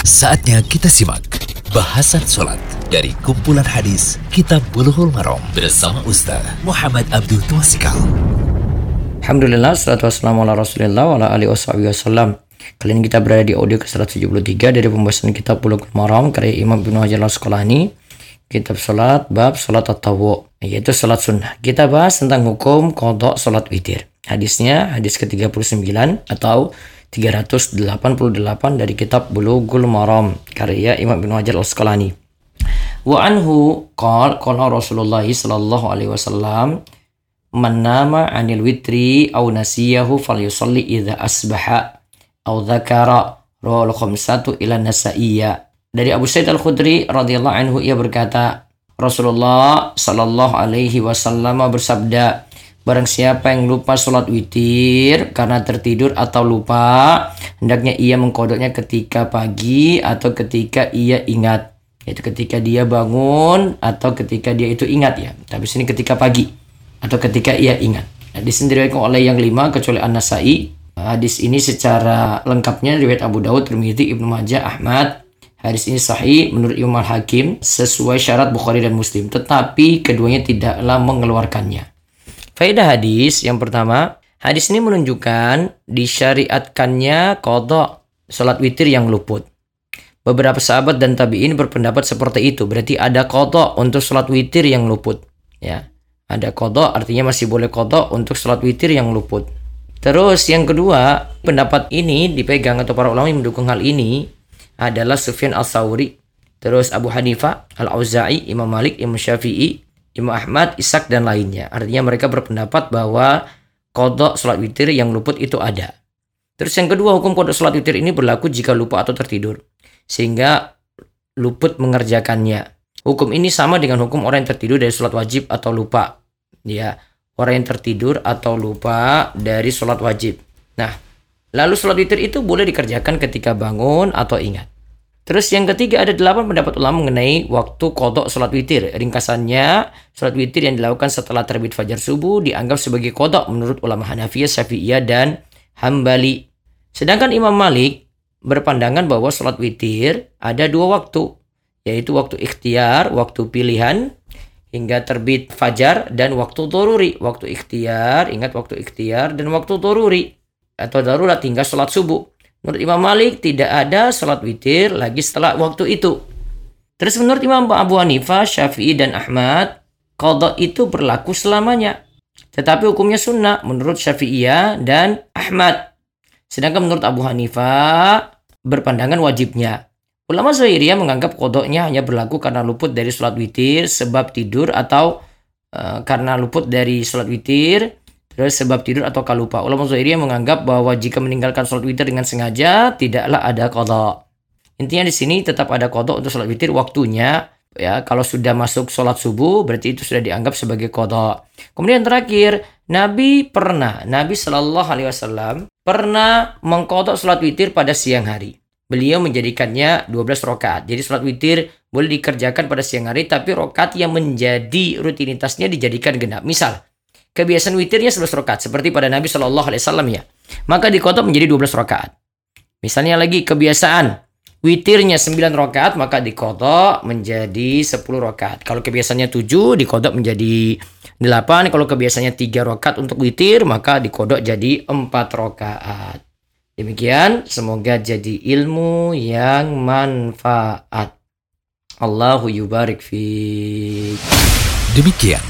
Saatnya kita simak bahasan sholat dari kumpulan hadis Kitab Bulughul Maram bersama Ustaz Muhammad Abdul Tuasikal. Alhamdulillah, salatu wassalamu ala rasulillah wa ala alihi wasallam. Kali ini kita berada di audio ke-173 dari pembahasan kitab Bulughul Maram karya Imam Ibnu Hajar Al-Asqalani. Kitab salat bab salat at-tawwu, yaitu salat sunnah. Kita bahas tentang hukum kodok salat witir. Hadisnya hadis ke-39 atau 388 dari kitab Bulughul Maram karya Imam Ibnu Hajar Al-Asqalani. Wa anhu qala qala Rasulullah sallallahu alaihi wasallam man nama 'anil witri aw nasiyahu falyusalli idza asbaha aw dzakara rawal khamsatu ila nasaiyya. Dari Abu Sa'id Al-Khudri radhiyallahu anhu ia berkata Rasulullah sallallahu alaihi wasallam bersabda Barang siapa yang lupa sholat witir karena tertidur atau lupa, hendaknya ia mengkodoknya ketika pagi atau ketika ia ingat. Yaitu ketika dia bangun atau ketika dia itu ingat ya. Tapi sini ketika pagi atau ketika ia ingat. Nah, disendirikan oleh yang lima kecuali An-Nasai. Hadis ini secara lengkapnya riwayat Abu Dawud, Tirmidzi, Ibnu Majah, Ahmad. Hadis ini sahih menurut Imam Al-Hakim sesuai syarat Bukhari dan Muslim. Tetapi keduanya tidaklah mengeluarkannya. Faedah hadis yang pertama, hadis ini menunjukkan disyariatkannya kodok sholat witir yang luput. Beberapa sahabat dan tabiin berpendapat seperti itu. Berarti ada kodok untuk sholat witir yang luput. Ya, ada kodok artinya masih boleh kodok untuk sholat witir yang luput. Terus yang kedua, pendapat ini dipegang atau para ulama yang mendukung hal ini adalah Sufyan al-Thawri, terus Abu Hanifah, Al-Auza'i, Imam Malik, Imam Syafi'i, Imam Ahmad, Ishak dan lainnya. Artinya mereka berpendapat bahwa kodok sholat witir yang luput itu ada. Terus yang kedua hukum kodok sholat witir ini berlaku jika lupa atau tertidur. Sehingga luput mengerjakannya. Hukum ini sama dengan hukum orang yang tertidur dari sholat wajib atau lupa. Ya, orang yang tertidur atau lupa dari sholat wajib. Nah, lalu sholat witir itu boleh dikerjakan ketika bangun atau ingat. Terus yang ketiga ada delapan pendapat ulama mengenai waktu kodok sholat witir. Ringkasannya, sholat witir yang dilakukan setelah terbit fajar subuh dianggap sebagai kodok menurut ulama Hanafiyah, Syafi'iyah, dan Hambali. Sedangkan Imam Malik berpandangan bahwa sholat witir ada dua waktu, yaitu waktu ikhtiar, waktu pilihan, hingga terbit fajar, dan waktu toruri. Waktu ikhtiar, ingat waktu ikhtiar, dan waktu toruri. Atau darurat hingga sholat subuh. Menurut Imam Malik tidak ada sholat witir lagi setelah waktu itu. Terus menurut Imam Abu Hanifah, Syafi'i dan Ahmad, kodok itu berlaku selamanya. Tetapi hukumnya sunnah menurut Syafi'iyah dan Ahmad. Sedangkan menurut Abu Hanifah berpandangan wajibnya. Ulama Zahiriyah menganggap kodoknya hanya berlaku karena luput dari sholat witir, sebab tidur atau uh, karena luput dari sholat witir, Terus sebab tidur atau kalupa. Ulama Zahiriyah menganggap bahwa jika meninggalkan sholat witir dengan sengaja, tidaklah ada kodok. Intinya di sini tetap ada kodok untuk sholat witir waktunya. Ya, kalau sudah masuk sholat subuh, berarti itu sudah dianggap sebagai kodok. Kemudian terakhir, Nabi pernah, Nabi Shallallahu Alaihi Wasallam pernah mengkodok sholat witir pada siang hari. Beliau menjadikannya 12 rakaat. Jadi sholat witir boleh dikerjakan pada siang hari, tapi rakaat yang menjadi rutinitasnya dijadikan genap. Misal, kebiasaan witirnya 11 rakaat seperti pada Nabi Shallallahu alaihi wasallam ya. Maka dikotok menjadi 12 rakaat. Misalnya lagi kebiasaan witirnya 9 rakaat maka dikotok menjadi 10 rakaat. Kalau kebiasaannya 7 dikodok menjadi 8. Kalau kebiasaannya 3 rakaat untuk witir maka dikodok jadi 4 rakaat. Demikian semoga jadi ilmu yang manfaat. Allahu yubarik fi. Demikian